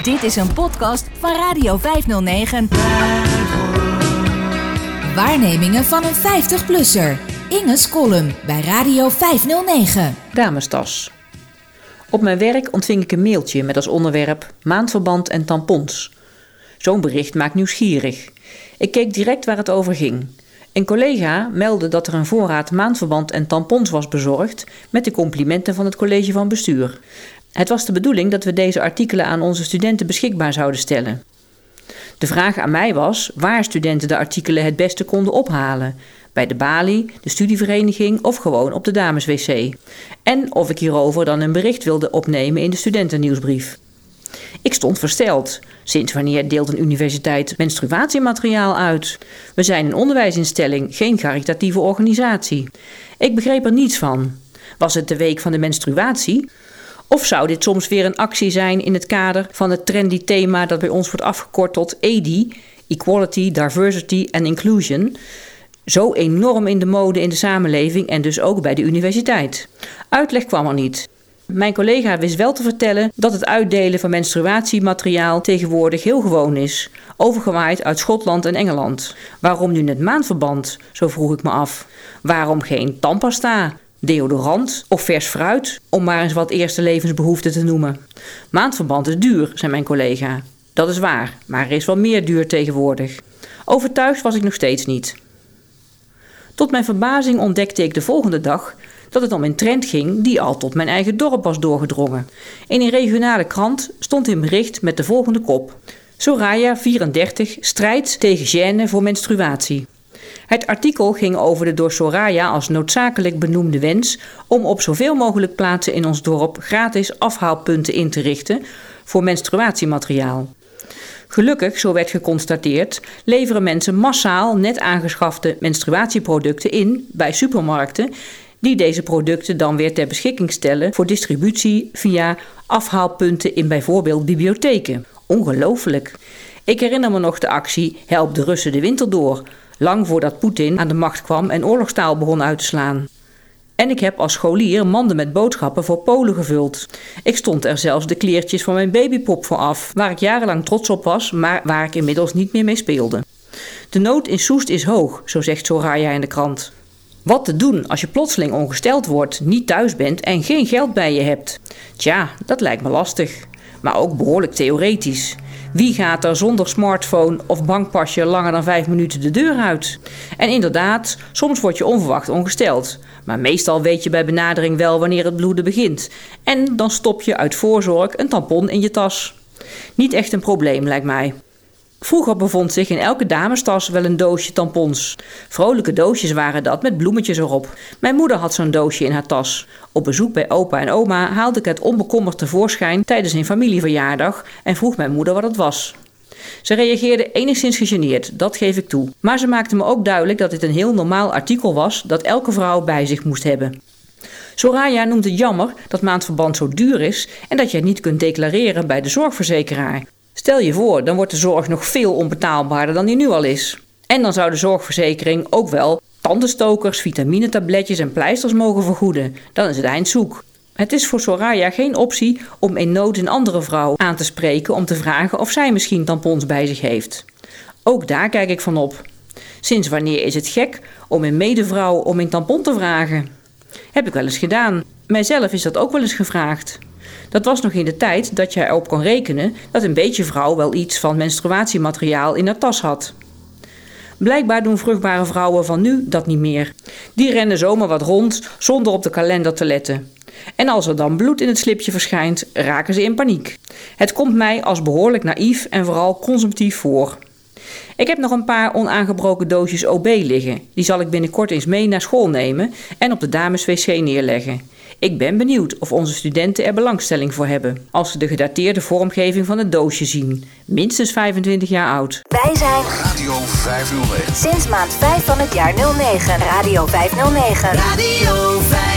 Dit is een podcast van Radio 509. Waarnemingen van een 50-plusser. Inge's column bij Radio 509. Damestas. Op mijn werk ontving ik een mailtje met als onderwerp maandverband en tampons. Zo'n bericht maakt nieuwsgierig. Ik keek direct waar het over ging. Een collega meldde dat er een voorraad maandverband en tampons was bezorgd met de complimenten van het college van bestuur. Het was de bedoeling dat we deze artikelen aan onze studenten beschikbaar zouden stellen. De vraag aan mij was waar studenten de artikelen het beste konden ophalen: bij de balie, de studievereniging of gewoon op de dameswc. En of ik hierover dan een bericht wilde opnemen in de studentennieuwsbrief. Ik stond versteld. Sinds wanneer deelt een universiteit menstruatiemateriaal uit? We zijn een onderwijsinstelling, geen caritatieve organisatie. Ik begreep er niets van. Was het de week van de menstruatie? Of zou dit soms weer een actie zijn in het kader van het trendy thema dat bij ons wordt afgekort tot EDI, Equality, Diversity and Inclusion, zo enorm in de mode in de samenleving en dus ook bij de universiteit? Uitleg kwam er niet. Mijn collega wist wel te vertellen dat het uitdelen van menstruatiemateriaal tegenwoordig heel gewoon is, overgewaaid uit Schotland en Engeland. Waarom nu het maandverband? Zo vroeg ik me af. Waarom geen tandpasta, deodorant of vers fruit, om maar eens wat eerste levensbehoeften te noemen? Maandverband is duur, zei mijn collega. Dat is waar, maar er is wel meer duur tegenwoordig. Overtuigd was ik nog steeds niet. Tot mijn verbazing ontdekte ik de volgende dag dat het om een trend ging die al tot mijn eigen dorp was doorgedrongen. In een regionale krant stond een bericht met de volgende kop: Soraya 34 strijdt tegen gêne voor menstruatie. Het artikel ging over de door Soraya als noodzakelijk benoemde wens om op zoveel mogelijk plaatsen in ons dorp gratis afhaalpunten in te richten voor menstruatiemateriaal. Gelukkig, zo werd geconstateerd, leveren mensen massaal net aangeschafte menstruatieproducten in bij supermarkten die deze producten dan weer ter beschikking stellen voor distributie via afhaalpunten in bijvoorbeeld bibliotheken. Ongelooflijk. Ik herinner me nog de actie Help de Russen de winter door, lang voordat Poetin aan de macht kwam en oorlogstaal begon uit te slaan. En ik heb als scholier manden met boodschappen voor Polen gevuld. Ik stond er zelfs de kleertjes van mijn babypop voor af, waar ik jarenlang trots op was, maar waar ik inmiddels niet meer mee speelde. De nood in Soest is hoog, zo zegt Soraya in de krant. Wat te doen als je plotseling ongesteld wordt, niet thuis bent en geen geld bij je hebt? Tja, dat lijkt me lastig, maar ook behoorlijk theoretisch. Wie gaat er zonder smartphone of bankpasje langer dan vijf minuten de deur uit? En inderdaad, soms word je onverwacht ongesteld. Maar meestal weet je bij benadering wel wanneer het bloeden begint. En dan stop je uit voorzorg een tampon in je tas. Niet echt een probleem, lijkt mij. Vroeger bevond zich in elke damestas wel een doosje tampons. Vrolijke doosjes waren dat met bloemetjes erop. Mijn moeder had zo'n doosje in haar tas. Op bezoek bij opa en oma haalde ik het onbekommerd tevoorschijn tijdens een familieverjaardag en vroeg mijn moeder wat het was. Ze reageerde enigszins gegeneerd, dat geef ik toe. Maar ze maakte me ook duidelijk dat dit een heel normaal artikel was dat elke vrouw bij zich moest hebben. Soraya noemt het jammer dat maandverband zo duur is en dat je het niet kunt declareren bij de zorgverzekeraar. Stel je voor, dan wordt de zorg nog veel onbetaalbaarder dan die nu al is. En dan zou de zorgverzekering ook wel tandenstokers, vitaminetabletjes en pleisters mogen vergoeden. Dan is het eind zoek. Het is voor Soraya geen optie om in nood een andere vrouw aan te spreken om te vragen of zij misschien tampons bij zich heeft. Ook daar kijk ik van op. Sinds wanneer is het gek om een medevrouw om een tampon te vragen? Heb ik wel eens gedaan. Mijzelf is dat ook wel eens gevraagd. Dat was nog in de tijd dat je erop kon rekenen dat een beetje vrouw wel iets van menstruatiemateriaal in haar tas had. Blijkbaar doen vruchtbare vrouwen van nu dat niet meer. Die rennen zomaar wat rond zonder op de kalender te letten. En als er dan bloed in het slipje verschijnt, raken ze in paniek. Het komt mij als behoorlijk naïef en vooral consumptief voor. Ik heb nog een paar onaangebroken doosjes OB liggen. Die zal ik binnenkort eens mee naar school nemen en op de dameswc neerleggen. Ik ben benieuwd of onze studenten er belangstelling voor hebben als ze de gedateerde vormgeving van het doosje zien. Minstens 25 jaar oud. Wij zijn Radio 509. sinds maand 5 van het jaar 09 Radio 509. Radio 509.